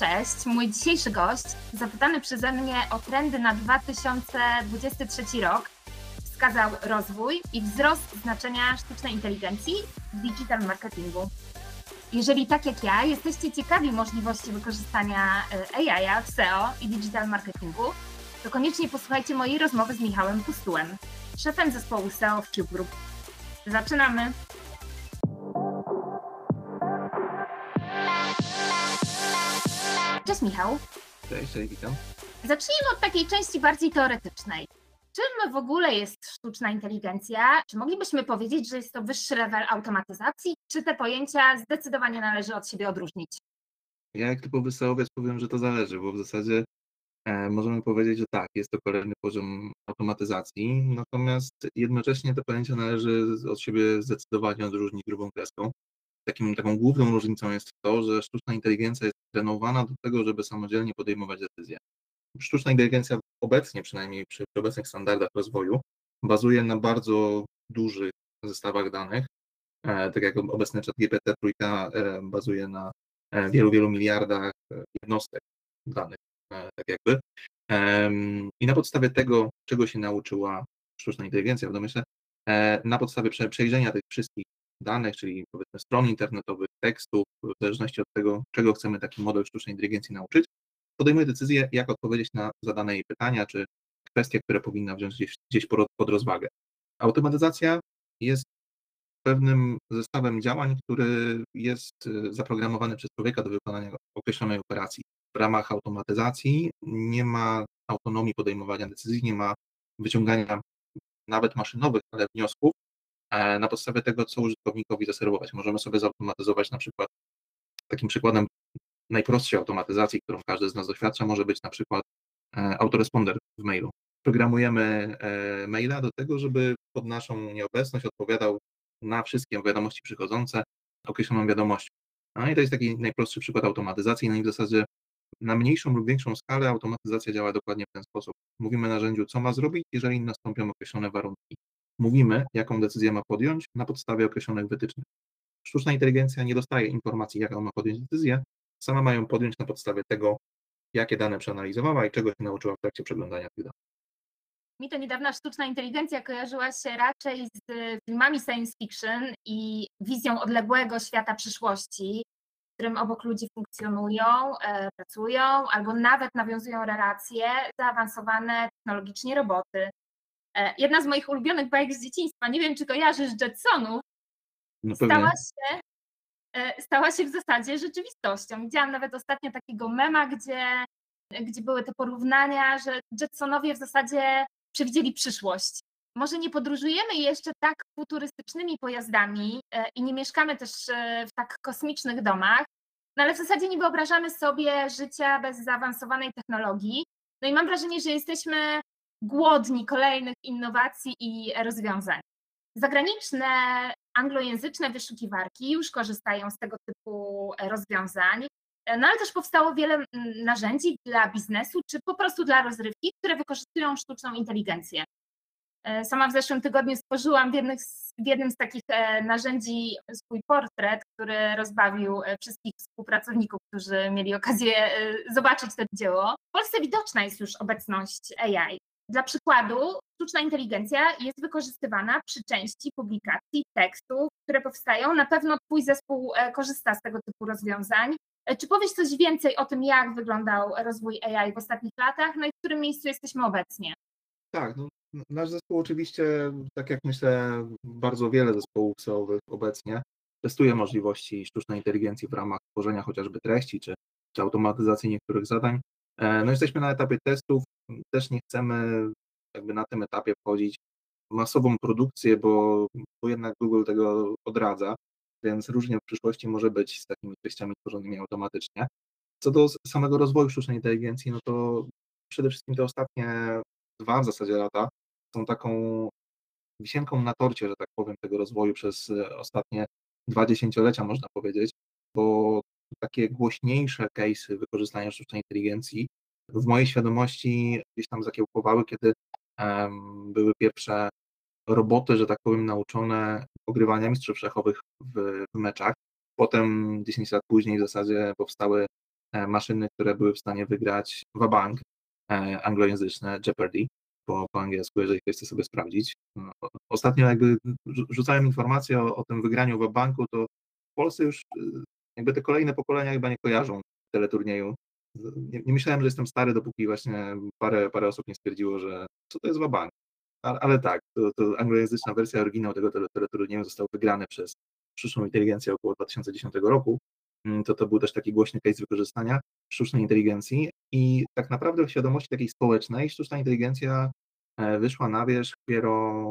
Cześć, mój dzisiejszy gość, zapytany przeze mnie o trendy na 2023 rok, wskazał rozwój i wzrost znaczenia sztucznej inteligencji w digital marketingu. Jeżeli tak jak ja jesteście ciekawi możliwości wykorzystania e, AI w SEO i digital marketingu, to koniecznie posłuchajcie mojej rozmowy z Michałem Pustułem, szefem zespołu SEO w Tube Group. Zaczynamy! Cześć Michał. Cześć, cześć, witam. Zacznijmy od takiej części bardziej teoretycznej. Czym w ogóle jest sztuczna inteligencja? Czy moglibyśmy powiedzieć, że jest to wyższy level automatyzacji, czy te pojęcia zdecydowanie należy od siebie odróżnić? Ja jak typowy SEOwiec powiem, że to zależy, bo w zasadzie e, możemy powiedzieć, że tak, jest to kolejny poziom automatyzacji, natomiast jednocześnie te pojęcia należy od siebie zdecydowanie odróżnić grubą kreską. Takim, taką główną różnicą jest to, że sztuczna inteligencja jest trenowana do tego, żeby samodzielnie podejmować decyzje. Sztuczna inteligencja obecnie, przynajmniej przy obecnych standardach rozwoju, bazuje na bardzo dużych zestawach danych, e, tak jak obecny chat GPT trójka e, bazuje na e, wielu, wielu miliardach jednostek danych, tak jakby. I na podstawie tego, czego się nauczyła sztuczna inteligencja w domyśle, na podstawie przejrzenia tych wszystkich danych, czyli powiedzmy stron internetowych, tekstów, w zależności od tego, czego chcemy taki model sztucznej inteligencji nauczyć, podejmuje decyzję, jak odpowiedzieć na zadane jej pytania, czy kwestie, które powinna wziąć gdzieś, gdzieś pod, rozwagę. Automatyzacja jest pewnym zestawem działań, który jest y, zaprogramowany przez człowieka do wykonania określonej operacji. W ramach automatyzacji nie ma autonomii podejmowania decyzji, nie ma wyciągania nawet maszynowych, ale wniosków na podstawie tego, co użytkownikowi zaserwować. Możemy sobie zautomatyzować na przykład, takim przykładem najprostszej automatyzacji, którą każdy z nas doświadcza, może być na przykład e, autoresponder w mailu. Programujemy e, maila do tego, żeby pod naszą nieobecność odpowiadał na wszystkie wiadomości przychodzące określoną wiadomością. No i to jest taki najprostszy przykład automatyzacji, no i w zasadzie na mniejszą lub większą skalę automatyzacja działa dokładnie w ten sposób. Mówimy narzędziu, co ma zrobić, jeżeli nastąpią określone warunki. Mówimy, jaką decyzję ma podjąć na podstawie określonych wytycznych. Sztuczna inteligencja nie dostaje informacji, jaką ma podjąć decyzję, sama mają podjąć na podstawie tego, jakie dane przeanalizowała i czego się nauczyła w trakcie przeglądania tych danych. Mi to niedawna sztuczna inteligencja kojarzyła się raczej z filmami science fiction i wizją odległego świata przyszłości, w którym obok ludzi funkcjonują, e, pracują albo nawet nawiązują relacje zaawansowane technologicznie roboty. E, jedna z moich ulubionych bajek z dzieciństwa, nie wiem czy kojarzysz Jetsonów, no stała się E, stała się w zasadzie rzeczywistością. Widziałam nawet ostatnio takiego mema, gdzie, gdzie były te porównania, że Jetsonowie w zasadzie przewidzieli przyszłość. Może nie podróżujemy jeszcze tak futurystycznymi pojazdami e, i nie mieszkamy też w tak kosmicznych domach, no ale w zasadzie nie wyobrażamy sobie życia bez zaawansowanej technologii. No i mam wrażenie, że jesteśmy głodni kolejnych innowacji i rozwiązań. Zagraniczne anglojęzyczne wyszukiwarki już korzystają z tego typu e, rozwiązań, e, no ale też powstało wiele narzędzi dla biznesu, czy po prostu dla rozrywki, które wykorzystują sztuczną inteligencję. E, sama w zeszłym tygodniu stworzyłam w, jednych, w jednym z takich narzędzi swój portret, który rozbawił wszystkich współpracowników, którzy mieli okazję zobaczyć to dzieło. W Polsce widoczna jest już obecność AI. Dla przykładu, sztuczna inteligencja jest wykorzystywana przy części publikacji tekstów, które powstają. Na pewno Twój zespół e, korzysta z tego typu rozwiązań. E, czy powiesz coś więcej o tym, jak wyglądał rozwój AI w ostatnich latach, no i w którym miejscu jesteśmy obecnie? Tak, no, nasz zespół oczywiście, tak jak myślę, bardzo wiele zespołów SEO-owych obecnie testuje możliwości sztucznej inteligencji w ramach tworzenia chociażby treści czy, czy automatyzacji niektórych zadań. E, no jesteśmy na etapie testów, też nie chcemy jakby na tym etapie wchodzić w masową produkcję, bo, bo jednak Google tego odradza, więc różnie w przyszłości może być z takimi treściami tworzonymi automatycznie. Co do samego rozwoju sztucznej inteligencji, no to przede wszystkim te ostatnie dwa w zasadzie lata są taką wisienką na torcie, że tak powiem, tego rozwoju przez ostatnie dwa dziesięciolecia, można powiedzieć, bo takie głośniejsze case'y wykorzystania sztucznej inteligencji w mojej świadomości gdzieś tam zakiełkowały, kiedy um, były pierwsze roboty, że tak powiem, nauczone ogrywania mistrzów szachowych w, w meczach. Potem 10 lat później w zasadzie powstały maszyny, które były w stanie wygrać Wabank, anglojęzyczne Jeopardy, po, po angielsku, jeżeli ktoś chce sobie sprawdzić. No, ostatnio jakby rzucałem informacje o, o tym wygraniu w banku, to w Polsce już jakby te kolejne pokolenia chyba nie kojarzą teleturnieju. Nie, nie myślałem, że jestem stary, dopóki właśnie parę, parę osób nie stwierdziło, że co to jest Wabank. Ale, ale tak, to, to anglojęzyczna wersja, oryginał tego teleturnieju został wygrany przez sztuczną inteligencję około 2010 roku. Mm, to to był też taki głośny case wykorzystania sztucznej inteligencji i tak naprawdę w świadomości takiej społecznej sztuczna inteligencja e, wyszła na wierzch dopiero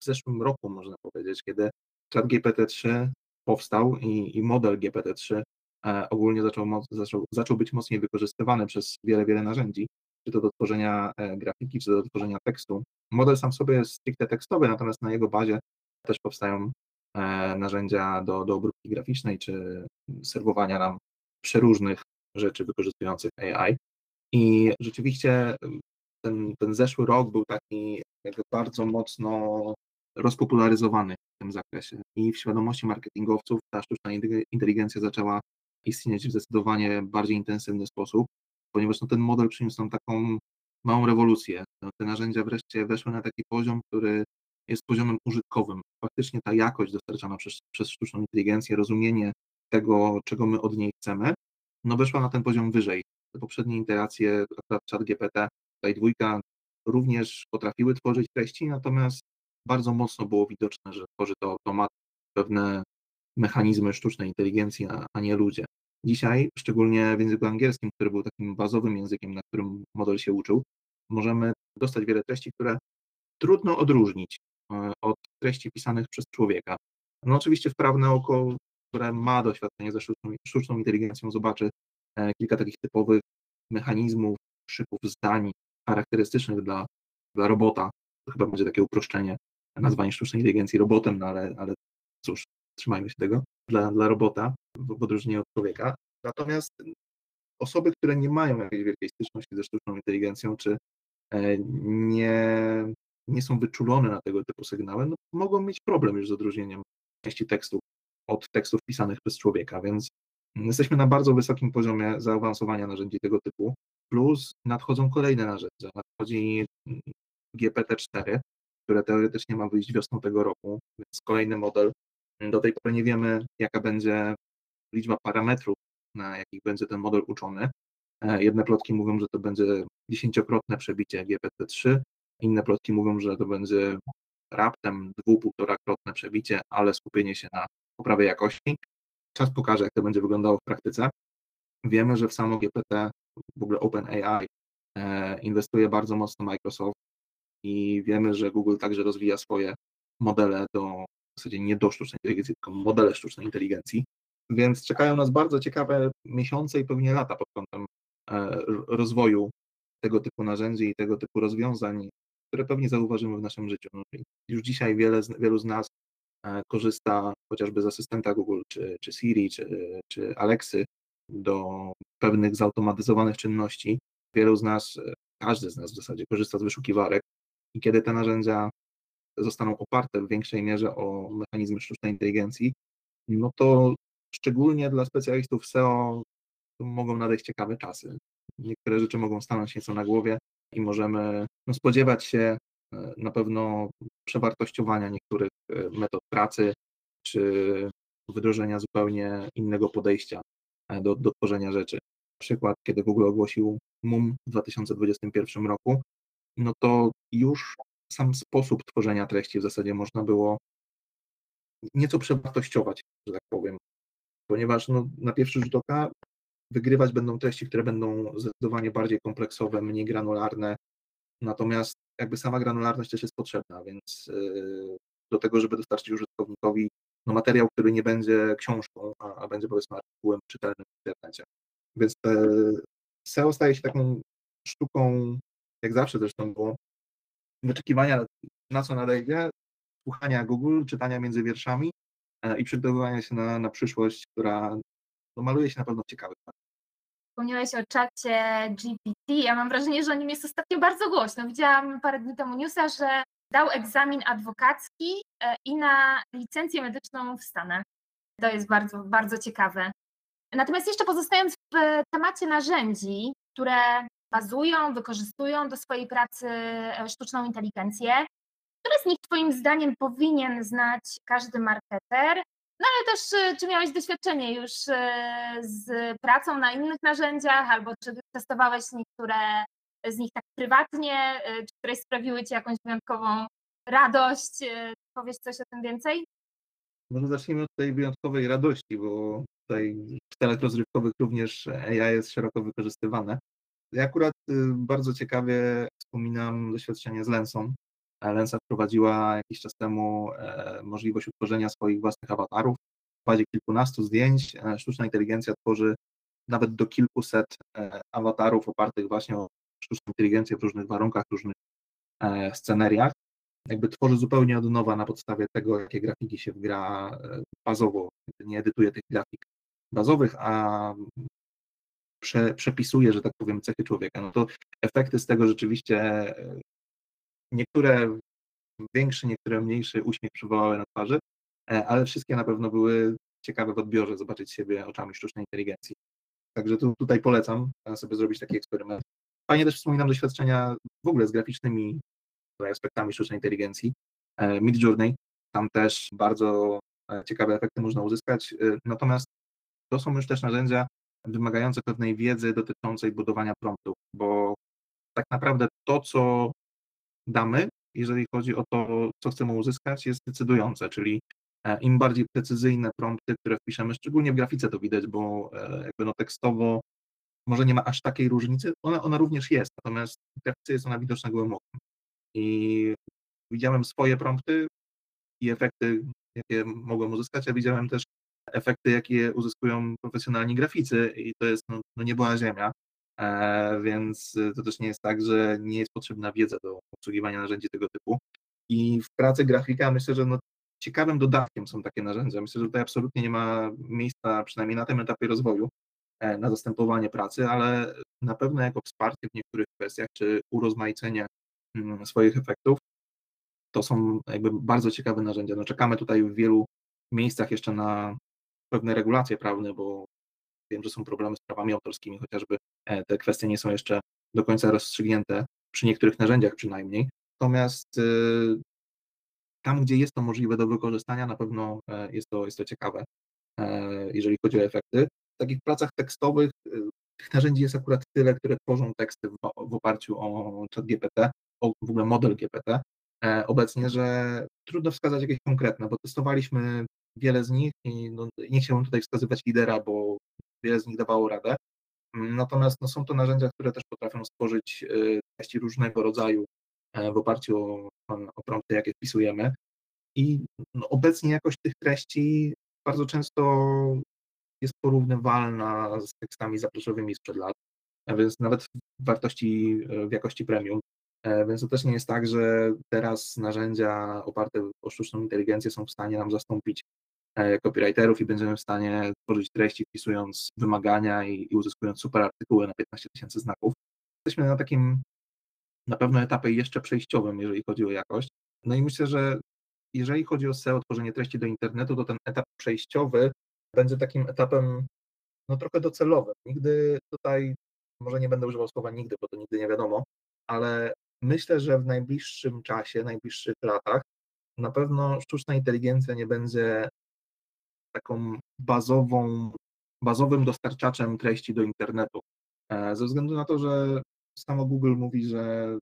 w zeszłym roku, można powiedzieć, kiedy chat GPT-3 powstał i, i model GPT-3 e, ogólnie zaczął, zaczął, zaczął być mocniej wykorzystywany przez wiele, wiele narzędzi, czy to do tworzenia e, grafiki, czy do tworzenia tekstu. Model sam sobie jest stricte tekstowy, natomiast na jego bazie też powstają e, narzędzia do, do obróbki graficznej, czy serwowania nam przeróżnych rzeczy wykorzystujących AI. I rzeczywiście ten, ten zeszły rok był taki bardzo mocno rozpopularyzowany w tym zakresie. I w świadomości marketingowców ta sztuczna inteligencja zaczęła istnieć w zdecydowanie bardziej intensywny sposób, ponieważ no, ten model przyniósł nam taką małą rewolucję. No, te narzędzia wreszcie weszły na taki poziom, który jest poziomem użytkowym. Faktycznie ta jakość dostarczana przez, przez sztuczną inteligencję, rozumienie tego, czego my od niej chcemy, no weszła na ten poziom wyżej. Te poprzednie interacje, akurat chat GPT, tutaj dwójka, również potrafiły tworzyć treści, natomiast bardzo mocno było widoczne, że tworzy to automat, pewne mechanizmy sztucznej inteligencji, a, nie ludzie. Dzisiaj, szczególnie w języku angielskim, który był takim bazowym językiem, na którym model się uczył, możemy dostać wiele treści, które trudno odróżnić e, od treści pisanych przez człowieka. No oczywiście wprawne oko, które ma doświadczenie ze sztuczną, sztuczną inteligencją, zobaczy e, kilka takich typowych mechanizmów, szyków zdań charakterystycznych dla, dla robota. To chyba będzie takie uproszczenie nazwanie sztucznej inteligencji robotem, no ale, ale cóż, trzymajmy się tego, dla, dla robota w odróżnieniu od człowieka. Natomiast osoby, które nie mają jakiejś wielkiej styczności ze sztuczną inteligencją, czy e, nie, nie są wyczulone na tego typu sygnały, no, mogą mieć problem już z odróżnieniem części tekstów od tekstów pisanych przez człowieka, więc jesteśmy na bardzo wysokim poziomie zaawansowania narzędzi tego typu, plus nadchodzą kolejne narzędzia. Nadchodzi GPT-4, które teoretycznie ma wyjść wiosną tego roku, więc kolejny model. Do tej pory nie wiemy, jaka będzie liczba parametrów, na jakich będzie ten model uczony. E, jedne plotki mówią, że to będzie dziesięciokrotne przebicie GPT-3, inne plotki mówią, że to będzie raptem dwu, półtorakrotne przebicie, ale skupienie się na poprawie jakości. Czas pokaże, jak to będzie wyglądało w praktyce. Wiemy, że w samo GPT, w ogóle OpenAI, e, inwestuje bardzo mocno Microsoft i wiemy, że Google także rozwija swoje modele do, w zasadzie nie do sztucznej inteligencji, tylko modele sztucznej inteligencji, więc czekają nas bardzo ciekawe miesiące i pewnie lata pod kątem e, rozwoju tego typu narzędzi i tego typu rozwiązań, które pewnie zauważymy w naszym życiu. No, już dzisiaj wiele, wielu z nas e, korzysta chociażby z asystenta Google, czy, czy Siri, czy, czy Alexy do pewnych zautomatyzowanych czynności. Wielu z nas, e, każdy z nas w zasadzie korzysta z wyszukiwarek i kiedy te narzędzia zostaną oparte w większej mierze o mechanizmy sztucznej inteligencji, no to szczególnie dla specjalistów SEO mogą nadejść ciekawe czasy. Niektóre rzeczy mogą stanąć nieco na głowie i możemy no, spodziewać się e, na pewno przewartościowania niektórych e, metod pracy, czy wdrożenia zupełnie innego podejścia e, do, do tworzenia rzeczy. Przykład, kiedy Google ogłosił MUM w 2021 roku, no to już sam sposób tworzenia treści w zasadzie można było nieco przewartościować, że tak powiem, ponieważ no, na pierwszy rzut oka wygrywać będą treści, które będą zdecydowanie bardziej kompleksowe, mniej granularne, natomiast jakby sama granularność też jest potrzebna, więc yy, do tego, żeby dostarczyć użytkownikowi no, materiał, który nie będzie książką, a, a będzie powiedzmy artykułem czytelnym w internecie. Więc SEO staje się taką sztuką, jak zawsze zresztą było, wyczekiwania na co nadejdzie, słuchania Google, czytania między wierszami e, i przygotowywania się na, na przyszłość, która no, maluje się na pewno ciekawy. Wspomniałeś o czacie GPT. Ja mam wrażenie, że o nim jest ostatnio bardzo głośno. Widziałam parę dni temu newsa, że dał egzamin adwokacki e, i na licencję medyczną w Stanach. To jest bardzo, bardzo ciekawe. Natomiast jeszcze pozostając w w temacie narzędzi, które bazują, wykorzystują do swojej pracy e, sztuczną inteligencję. Które z nich Twoim zdaniem powinien znać każdy marketer? No ale też, e, czy miałeś doświadczenie już e, z pracą na innych narzędziach, albo czy testowałeś niektóre z nich tak prywatnie, czy które sprawiły Ci jakąś wyjątkową radość? Powiesz coś o tym więcej? Może zacznijmy od tej wyjątkowej radości, bo tutaj w celach rozrywkowych również AI jest szeroko wykorzystywane. Ja akurat y, bardzo ciekawie wspominam doświadczenie z Lensą. E, Lensa wprowadziła jakiś czas temu e, możliwość utworzenia swoich własnych awatarów. W bazie kilkunastu zdjęć e, sztuczna inteligencja tworzy nawet do kilkuset awatarów opartych właśnie o sztuczną inteligencję w różnych warunkach, różnych scenariach. Jakby tworzy zupełnie od nowa na podstawie tego, jakie grafiki się wgra bazowo. Nie edytuje tych grafik bazowych, a prze, przepisuje, że tak powiem, cechy człowieka, no to efekty z tego rzeczywiście e, niektóre większy, niektóre mniejszy uśmiech przywołały na twarzy, e, ale wszystkie na pewno były ciekawe w odbiorze, zobaczyć siebie oczami sztucznej inteligencji. Także tu, tutaj polecam sobie zrobić taki eksperyment. Fajnie też wspominam doświadczenia w ogóle z graficznymi aspektami sztucznej inteligencji. E, Midjourney, tam też bardzo ciekawe efekty można uzyskać, natomiast to są już też narzędzia, wymagające pewnej wiedzy dotyczącej budowania promptów, bo tak naprawdę to, co damy, jeżeli chodzi o to, co chcemy uzyskać, jest decydujące, czyli e, im bardziej precyzyjne prompty, które wpiszemy, szczególnie w grafice to widać, bo e, jakby no tekstowo może nie ma aż takiej różnicy, ona, ona również jest, natomiast w grafice jest ona widoczna gołym okiem. I widziałem swoje prompty i efekty, jakie mogłem uzyskać, a widziałem też efekty, jakie uzyskują profesjonalni graficy i to jest no, no nieboła ziemia, e, więc to też nie jest tak, że nie jest potrzebna wiedza do obsługiwania narzędzi tego typu. I w pracy grafika myślę, że no, ciekawym dodatkiem są takie narzędzia. Myślę, że tutaj absolutnie nie ma miejsca, przynajmniej na tym etapie rozwoju, e, na zastępowanie pracy, ale na pewno jako wsparcie w niektórych kwestiach, czy urozmaicenie mm, swoich efektów, to są jakby bardzo ciekawe narzędzia. No, czekamy tutaj w wielu miejscach jeszcze na pewne regulacje prawne, bo wiem, że są problemy z prawami autorskimi, chociażby e, te kwestie nie są jeszcze do końca rozstrzygnięte, przy niektórych narzędziach przynajmniej. Natomiast y, tam, gdzie jest to możliwe do wykorzystania, na pewno e, jest to, jest to ciekawe, e, jeżeli chodzi o efekty. W takich pracach tekstowych y, tych narzędzi jest akurat tyle, które tworzą teksty w, w oparciu o chat GPT, o w ogóle model GPT obecnie, że trudno wskazać jakieś konkretne, bo testowaliśmy wiele z nich i no, nie chciałbym tutaj wskazywać lidera, bo wiele z nich dawało radę. Natomiast no, są to narzędzia, które też potrafią stworzyć y, treści różnego rodzaju e, w oparciu o, o prompty, jakie wpisujemy. I no, obecnie jakość tych treści bardzo często jest porównywalna z tekstami zaproszowymi sprzed lat, więc nawet w wartości, e, w jakości premium. E, więc to też nie jest tak, że teraz narzędzia oparte o sztuczną inteligencję są w stanie nam zastąpić E, copywriterów i będziemy w stanie tworzyć treści wpisując wymagania i, i uzyskując super artykuły na 15 tysięcy znaków. Jesteśmy na takim na pewno etapie jeszcze przejściowym, jeżeli chodzi o jakość. No i myślę, że jeżeli chodzi o SEO, tworzenie treści do internetu, to ten etap przejściowy będzie takim etapem no trochę docelowym. Nigdy tutaj, może nie będę używał słowa nigdy, bo to nigdy nie wiadomo, ale myślę, że w najbliższym czasie, najbliższych latach na pewno sztuczna inteligencja nie będzie taką bazową, bazowym dostarczaczem treści do internetu. E, ze względu na to, że samo Google mówi, że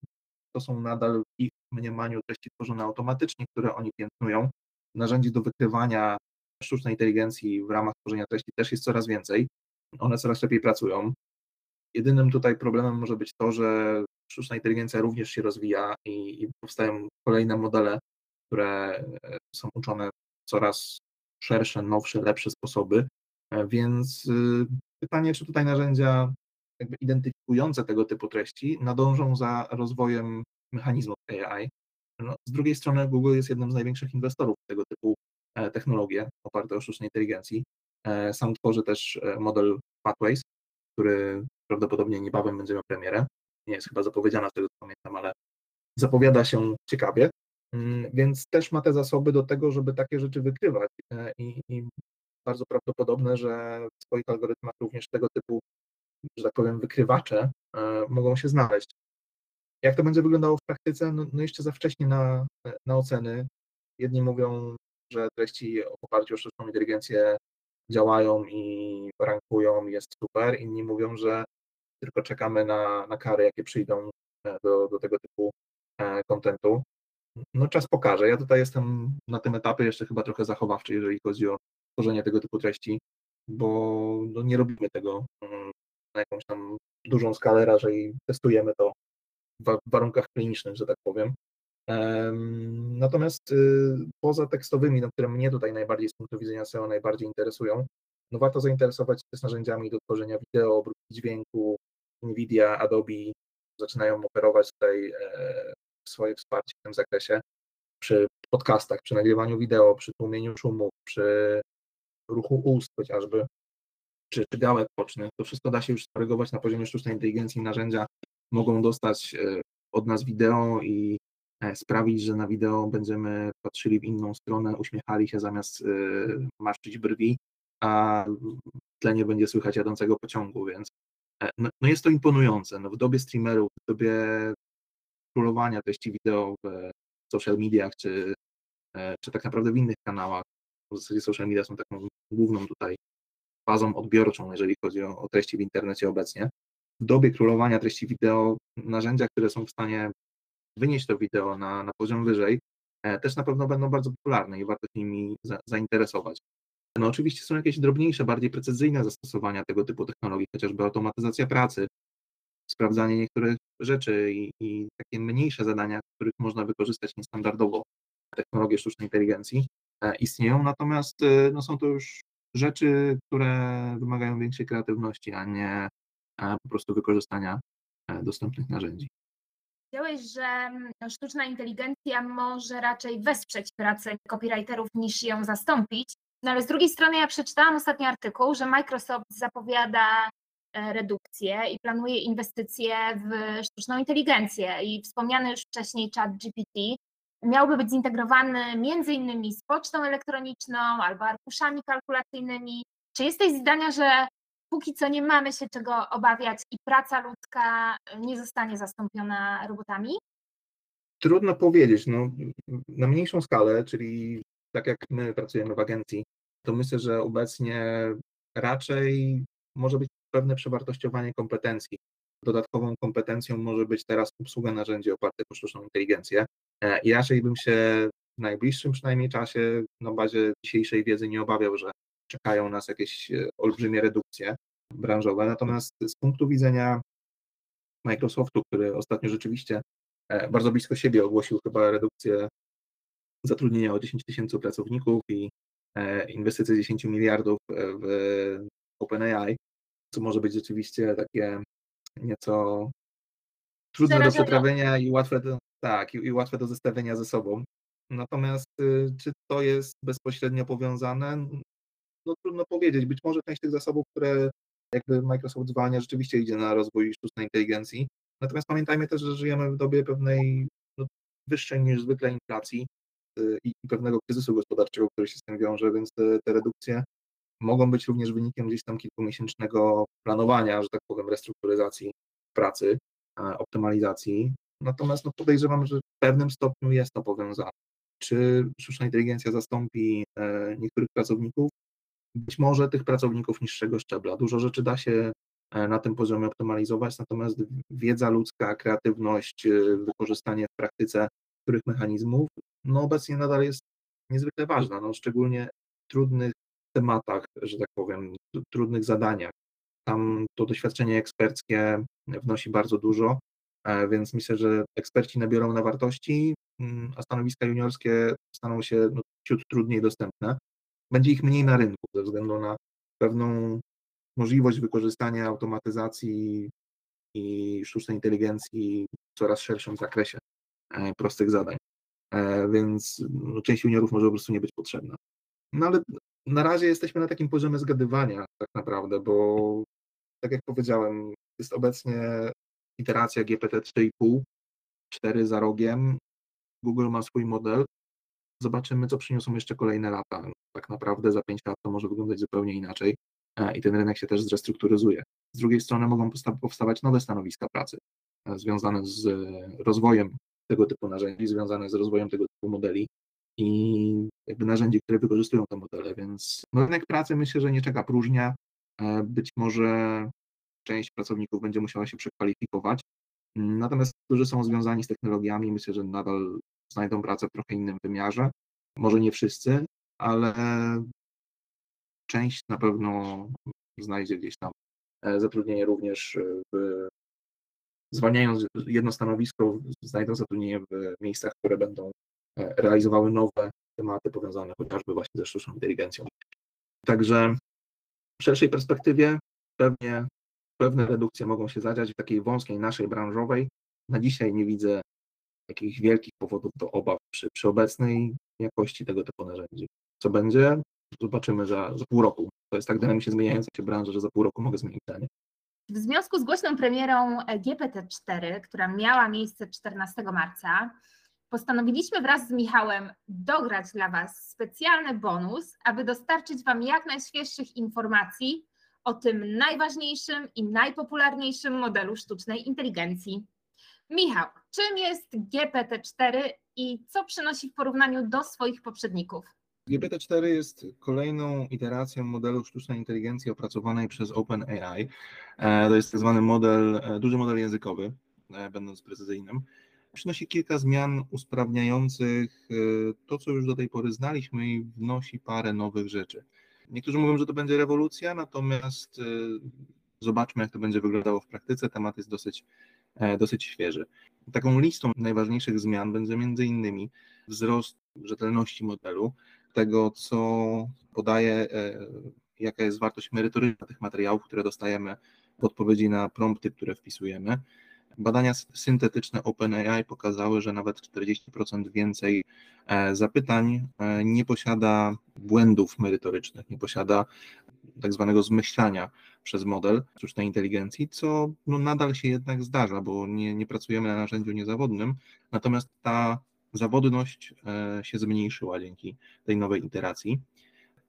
to są nadal w ich mniemaniu treści tworzone automatycznie, które oni piętnują. Narzędzi do wykrywania sztucznej inteligencji w ramach tworzenia treści też jest coraz więcej. One coraz lepiej pracują. Jedynym tutaj problemem może być to, że sztuczna inteligencja również się rozwija i, i powstają kolejne modele, które są uczone coraz szersze, nowsze, lepsze sposoby. E, więc y, pytanie, czy tutaj narzędzia jakby identyfikujące tego typu treści nadążą za rozwojem mechanizmów AI. No, z drugiej strony Google jest jednym z największych inwestorów w tego typu e, technologie oparte o sztucznej inteligencji. E, sam tworzy też model Pathways, który prawdopodobnie niebawem będzie miał premierę. Nie jest chyba zapowiedziana z tego co pamiętam, ale zapowiada się ciekawie. Mm, więc też ma te zasoby do tego, żeby takie rzeczy wykrywać e, i, i bardzo prawdopodobne, że w swoich algorytmach również tego typu że tak powiem, wykrywacze mogą się znaleźć. Jak to będzie wyglądało w praktyce? No, no jeszcze za wcześnie na, na oceny. Jedni mówią, że treści w oparciu o sztuczną inteligencję działają i rankują, jest super. Inni mówią, że tylko czekamy na, na kary, jakie przyjdą e, do, do tego typu e, kontentu. No czas pokaże. Ja tutaj jestem na tym etapie jeszcze chyba trochę zachowawczy, jeżeli chodzi o tworzenie tego typu treści, bo no nie robimy tego mm, na jakąś tam dużą skalę, raczej testujemy to w warunkach klinicznych, że tak powiem. Natomiast y, poza tekstowymi, no, które mnie tutaj najbardziej z punktu widzenia SEO najbardziej interesują, no warto zainteresować się też narzędziami do tworzenia wideo, obróbki dźwięku. NVIDIA, Adobe zaczynają oferować tutaj e, swoje wsparcie w tym zakresie przy podcastach, przy nagrywaniu wideo, przy tłumieniu szumów, przy ruchu ust chociażby, czy, czy gałek pocznych. To wszystko da się już skorygować na poziomie sztucznej inteligencji. Narzędzia mogą dostać e, od nas wideo i sprawić, że na wideo będziemy patrzyli w inną stronę, uśmiechali się zamiast marszczyć brwi, a w tle nie będzie słychać jadącego pociągu, więc e, no, no jest to imponujące. No w dobie streamerów, w dobie królowania treści wideo w social mediach, czy, e, czy tak naprawdę w innych kanałach, w zasadzie social media są taką główną tutaj fazą odbiorczą, jeżeli chodzi o, o treści w internecie obecnie. W dobie królowania treści wideo, narzędzia, które są w stanie wynieść to wideo na, na poziom wyżej, e, też na pewno będą bardzo popularne i warto się nimi za, zainteresować. No oczywiście są jakieś drobniejsze, bardziej precyzyjne zastosowania tego typu technologii, chociażby automatyzacja pracy, sprawdzanie niektórych rzeczy i, i takie mniejsze zadania, których można wykorzystać niestandardowo technologie sztucznej inteligencji e, istnieją, natomiast e, no, są to już rzeczy, które wymagają większej kreatywności, a nie po prostu wykorzystania dostępnych narzędzi. Powiedziałeś, że mm, sztuczna inteligencja może raczej wesprzeć pracę copywriterów niż ją zastąpić. No ale z drugiej strony ja przeczytałam ostatni artykuł, że Microsoft zapowiada e, redukcję i planuje inwestycje w sztuczną inteligencję i wspomniany już wcześniej chat GPT miałby być zintegrowany między innymi z pocztą elektroniczną albo arkuszami kalkulacyjnymi. Czy jesteś zdania, że póki co nie mamy się czego obawiać i praca ludzka nie zostanie zastąpiona robotami? Trudno powiedzieć. No, na mniejszą skalę, czyli tak jak my pracujemy w agencji, to myślę, że obecnie raczej może być pewne przewartościowanie kompetencji. Dodatkową kompetencją może być teraz obsługa narzędzi opartych o sztuczną inteligencję. E, I raczej bym się w najbliższym przynajmniej czasie na bazie dzisiejszej wiedzy nie obawiał, że czekają nas jakieś e, olbrzymie redukcje branżowe. Natomiast z punktu widzenia Microsoftu, który ostatnio rzeczywiście e, bardzo blisko siebie ogłosił chyba redukcję zatrudnienia o 10 tysięcy pracowników i e, inwestycje 10 miliardów w OpenAI, co może być rzeczywiście takie nieco trudne do przetrawienia i łatwe do, tak, i, i łatwe do zestawienia ze sobą. Natomiast y, czy to jest bezpośrednio powiązane? No trudno powiedzieć. Być może część tych zasobów, które jakby Microsoft zwalnia, rzeczywiście idzie na rozwój sztucznej inteligencji. Natomiast pamiętajmy też, że żyjemy w dobie pewnej no, wyższej niż zwykle inflacji, Y, i pewnego kryzysu gospodarczego, który się z tym wiąże, więc te, te redukcje mogą być również wynikiem gdzieś tam kilkumiesięcznego planowania, że tak powiem, restrukturyzacji pracy, optymalizacji. Natomiast no, podejrzewam, że w pewnym stopniu jest to powiązane. Czy sztuczna inteligencja zastąpi e, niektórych pracowników? Być może tych pracowników niższego szczebla. Dużo rzeczy da się e, na tym poziomie optymalizować, natomiast wiedza ludzka, kreatywność, e, wykorzystanie w praktyce których mechanizmów no obecnie nadal jest niezwykle ważna, no szczególnie w trudnych tematach, że tak powiem, trudnych zadaniach. Tam to doświadczenie eksperckie wnosi bardzo dużo, e, więc myślę, że eksperci nabiorą na wartości, mm, a stanowiska juniorskie staną się no, ciut trudniej dostępne. Będzie ich mniej na rynku ze względu na pewną możliwość wykorzystania automatyzacji i sztucznej inteligencji w coraz szerszym zakresie e, prostych zadań. E, więc no, część juniorów może po prostu nie być potrzebna. No ale na razie jesteśmy na takim poziomie zgadywania tak naprawdę, bo tak jak powiedziałem, jest obecnie iteracja GPT 3,5, 4 za rogiem, Google ma swój model, zobaczymy, co przyniosą jeszcze kolejne lata. Tak naprawdę za 5 lat to może wyglądać zupełnie inaczej. i ten rynek się też zrestrukturyzuje. Z drugiej strony mogą powstawać nowe stanowiska pracy związane z rozwojem tego typu narzędzi, związane z rozwojem tego typu modeli i jakby narzędzi, które wykorzystują te modele, więc no, rynek pracy myślę, że nie czeka próżnia. Być może część pracowników będzie musiała się przekwalifikować, natomiast którzy są związani z technologiami, myślę, że nadal znajdą pracę w trochę innym wymiarze. Może nie wszyscy, ale część na pewno znajdzie gdzieś tam e, zatrudnienie również w zwalniając jedno stanowisko, znajdą zatrudnienie w miejscach, które będą e, realizowały nowe tematy powiązane chociażby właśnie ze sztuczną inteligencją. Także w szerszej perspektywie pewnie pewne redukcje mogą się zadziać w takiej wąskiej naszej branżowej. Na dzisiaj nie widzę jakichś wielkich powodów do obaw przy, przy obecnej jakości tego typu narzędzi. Co będzie? Zobaczymy za, za pół roku. To jest tak dynamicznie zmieniająca się branża, że za pół roku mogę zmienić zdanie. W związku z głośną premierą GPT-4, która miała miejsce 14 marca, postanowiliśmy wraz z Michałem dograć dla Was specjalny bonus, aby dostarczyć Wam jak najświeższych informacji o tym najważniejszym i najpopularniejszym modelu sztucznej inteligencji. Michał, czym jest GPT-4 i co przynosi w porównaniu do swoich poprzedników? GPT-4 jest kolejną iteracją modelu sztucznej inteligencji opracowanej przez OpenAI. E, to jest tak zwany model, e, duży model językowy, e, będąc precyzyjnym. Przynosi kilka zmian usprawniających to, co już do tej pory znaliśmy i wnosi parę nowych rzeczy. Niektórzy mówią, że to będzie rewolucja, natomiast zobaczmy, jak to będzie wyglądało w praktyce. Temat jest dosyć, dosyć świeży. Taką listą najważniejszych zmian będzie między innymi wzrost rzetelności modelu, tego, co podaje, e, jaka jest wartość merytoryczna tych materiałów, które dostajemy w odpowiedzi na prompty, które wpisujemy. Badania syntetyczne OpenAI pokazały, że nawet 40% więcej e, zapytań e, nie posiada błędów merytorycznych, nie posiada tak zwanego zmyślania przez model sztucznej inteligencji, co no nadal się jednak zdarza, bo nie, nie pracujemy na narzędziu niezawodnym, natomiast ta zawodność e, się zmniejszyła dzięki tej nowej iteracji.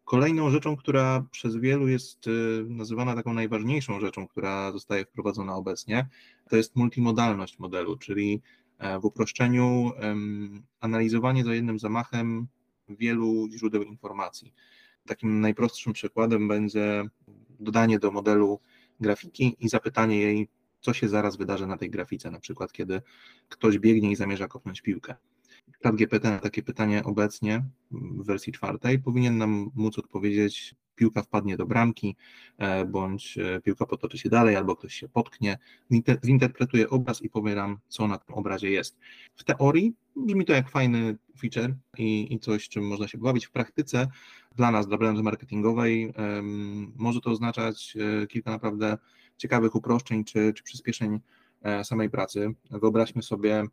Kolejną rzeczą, która przez wielu jest e, nazywana taką najważniejszą rzeczą, która zostaje wprowadzona obecnie, to jest multimodalność modelu, czyli e, w uproszczeniu analizowanie za jednym zamachem wielu źródeł informacji. Takim najprostszym przykładem będzie dodanie do modelu grafiki i zapytanie jej, co się zaraz wydarzy na tej grafice, na przykład kiedy ktoś biegnie i zamierza kopnąć piłkę. ChatGPT na takie pytanie obecnie w wersji czwartej powinien nam móc odpowiedzieć, piłka wpadnie do bramki, e, bądź e, piłka potoczy się dalej, albo ktoś się potknie, zinterpretuje obraz i powie nam, co na tym obrazie jest. W teorii brzmi to jak fajny feature i, i coś, czym można się bawić. W praktyce dla nas, dla branży marketingowej, um, może to oznaczać e, kilka naprawdę ciekawych uproszczeń czy, czy przyspieszeń samej pracy. Wyobraźmy sobie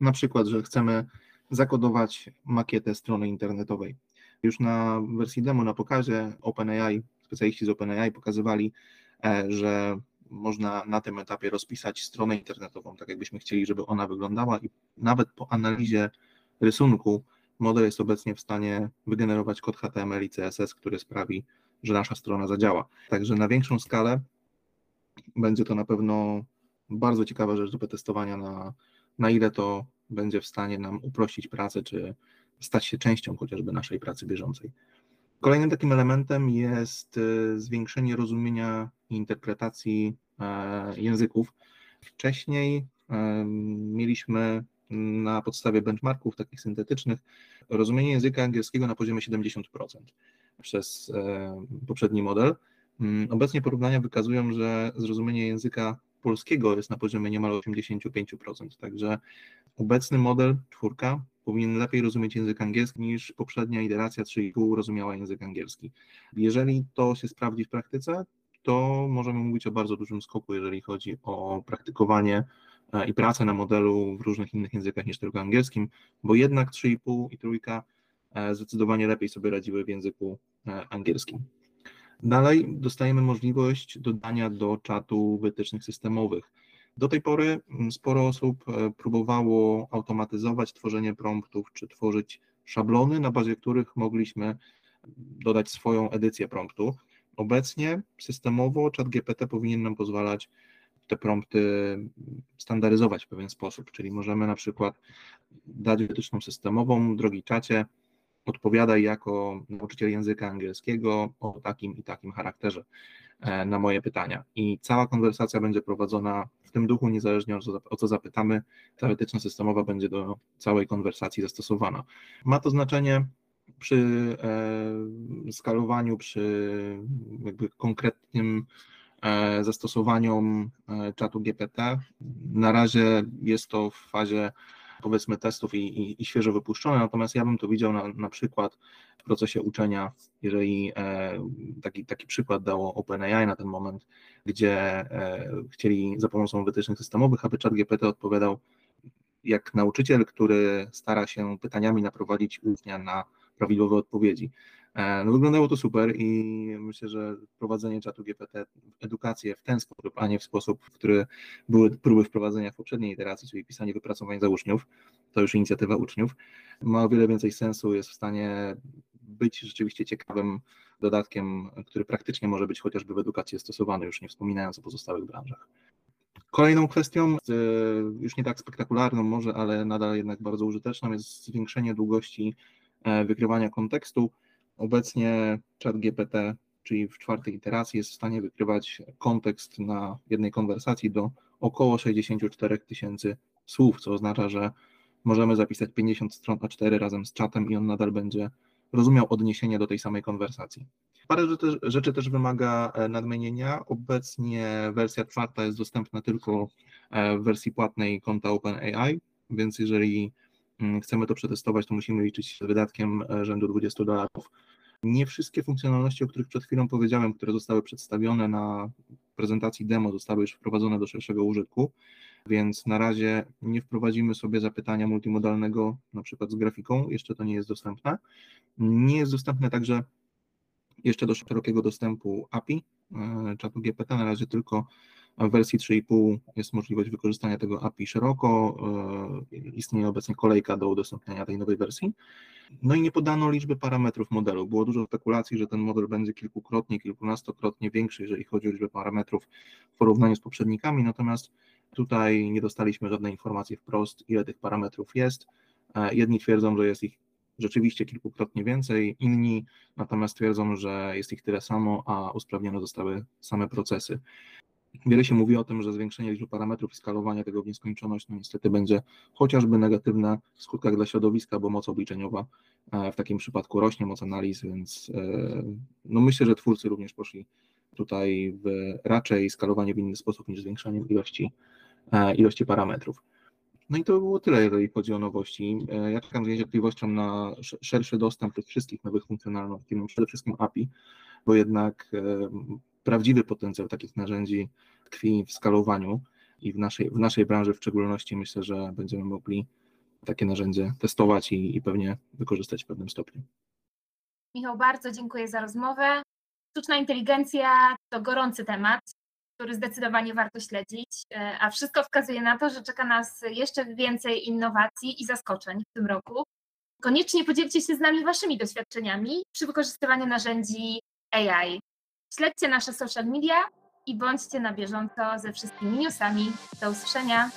na przykład, że chcemy zakodować makietę strony internetowej. Już na wersji demo, na pokazie OpenAI, specjaliści z OpenAI pokazywali, e, że można na tym etapie rozpisać stronę internetową, tak jakbyśmy chcieli, żeby ona wyglądała i nawet po analizie rysunku model jest obecnie w stanie wygenerować kod HTML i CSS, który sprawi, że nasza strona zadziała. Także na większą skalę będzie to na pewno bardzo ciekawa rzecz do przetestowania, na, na ile to będzie w stanie nam uprościć pracę, czy stać się częścią chociażby naszej pracy bieżącej. Kolejnym takim elementem jest e, zwiększenie rozumienia i interpretacji e, języków. Wcześniej e, mieliśmy na podstawie benchmarków takich syntetycznych rozumienie języka angielskiego na poziomie 70% przez poprzedni model. Mm, obecnie porównania wykazują, że zrozumienie języka polskiego jest na poziomie niemal 85%, także obecny model czwórka powinien lepiej rozumieć język angielski niż poprzednia iteracja 3,5 rozumiała język angielski. Jeżeli to się sprawdzi w praktyce, to możemy mówić o bardzo dużym skoku, jeżeli chodzi o praktykowanie e, i pracę na modelu w różnych innych językach niż tylko angielskim, bo jednak 3,5 i trójka e, zdecydowanie lepiej sobie radziły w języku e, angielskim. Dalej dostajemy możliwość dodania do czatu wytycznych systemowych. Do tej pory mm, sporo osób e, próbowało automatyzować tworzenie promptów czy tworzyć szablony, na bazie których mogliśmy dodać swoją edycję promptu. Obecnie systemowo ChatGPT powinien nam pozwalać te prompty standaryzować w pewien sposób, czyli możemy na przykład dać wytyczną systemową, drogi czacie, odpowiadaj jako nauczyciel języka angielskiego o takim i takim charakterze e, na moje pytania. I cała konwersacja będzie prowadzona w tym duchu, niezależnie o co zapytamy, ta wytyczna systemowa będzie do całej konwersacji zastosowana. Ma to znaczenie przy e, skalowaniu, przy jakby konkretnym e, zastosowaniom czatu GPT. Na razie jest to w fazie powiedzmy testów i, i, i, świeżo wypuszczone, natomiast ja bym to widział na, na przykład w procesie uczenia, jeżeli e, taki, taki przykład dało OpenAI na ten moment, gdzie e, chcieli za pomocą wytycznych systemowych, aby ChatGPT odpowiadał jak nauczyciel, który stara się pytaniami naprowadzić ucznia na prawidłowe odpowiedzi. E, no, wyglądało to super i myślę, że wprowadzenie czatu GPT edukację w ten sposób, a nie w sposób, w który były próby wprowadzenia w poprzedniej iteracji, czyli pisanie wypracowań za uczniów, to już inicjatywa uczniów, ma o wiele więcej sensu, jest w stanie być rzeczywiście ciekawym dodatkiem, który praktycznie może być chociażby w edukacji stosowany, już nie wspominając o pozostałych branżach. Kolejną kwestią, już nie tak spektakularną może, ale nadal jednak bardzo użyteczną, jest zwiększenie długości e, wykrywania kontekstu. Obecnie ChatGPT, czyli w czwartej iteracji, jest w stanie wykrywać kontekst na jednej konwersacji do około 64 tysięcy słów, co oznacza, że możemy zapisać 50 stron A4 razem z czatem i on nadal będzie rozumiał odniesienie do tej samej konwersacji. Parę rzeczy, rzeczy też wymaga e, nadmienienia. Obecnie wersja czwarta jest dostępna tylko e, w wersji płatnej konta OpenAI, więc jeżeli mm, chcemy to przetestować, to musimy liczyć się z wydatkiem e, rzędu 20 dolarów. Nie wszystkie funkcjonalności, o których przed chwilą powiedziałem, które zostały przedstawione na prezentacji demo, zostały już wprowadzone do szerszego użytku, więc na razie nie wprowadzimy sobie zapytania multimodalnego, na przykład z grafiką, jeszcze to nie jest dostępne. Nie jest dostępne także jeszcze do szerokiego dostępu API e, czatu GPT, na razie tylko w wersji 3.5 jest możliwość wykorzystania tego API szeroko, e, istnieje obecnie kolejka do udostępniania tej nowej wersji. No i nie podano liczby parametrów modelu. Było dużo spekulacji, że ten model będzie kilkukrotnie, kilkunastokrotnie większy, jeżeli chodzi o liczbę parametrów w porównaniu z poprzednikami, natomiast tutaj nie dostaliśmy żadnej informacji wprost, ile tych parametrów jest. E, jedni twierdzą, że jest ich rzeczywiście kilkukrotnie więcej, inni natomiast twierdzą, że jest ich tyle samo, a usprawnione zostały same procesy. Wiele się mówi o tym, że zwiększenie liczby parametrów i skalowanie tego w nieskończoność no niestety będzie chociażby negatywne w skutkach dla środowiska, bo moc obliczeniowa e, w takim przypadku rośnie, moc analiz, więc e, no myślę, że twórcy również poszli tutaj w raczej skalowanie w inny sposób niż zwiększaniem ilości, e, ilości parametrów. No i to było tyle, jeżeli chodzi o nowości. Ja czekam z niecierpliwością na szerszy dostęp tych wszystkich nowych funkcjonalności, no przede wszystkim API, bo jednak prawdziwy potencjał takich narzędzi tkwi w skalowaniu i w naszej, w naszej branży w szczególności myślę, że będziemy mogli takie narzędzie testować i, i pewnie wykorzystać w pewnym stopniu. Michał, bardzo dziękuję za rozmowę. Sztuczna inteligencja to gorący temat, który zdecydowanie warto śledzić, e, a wszystko wskazuje na to, że czeka nas jeszcze więcej innowacji i zaskoczeń w tym roku. Koniecznie podzielcie się z nami Waszymi doświadczeniami przy wykorzystywaniu narzędzi AI. Śledźcie nasze social media i bądźcie na bieżąco ze wszystkimi newsami. Do usłyszenia.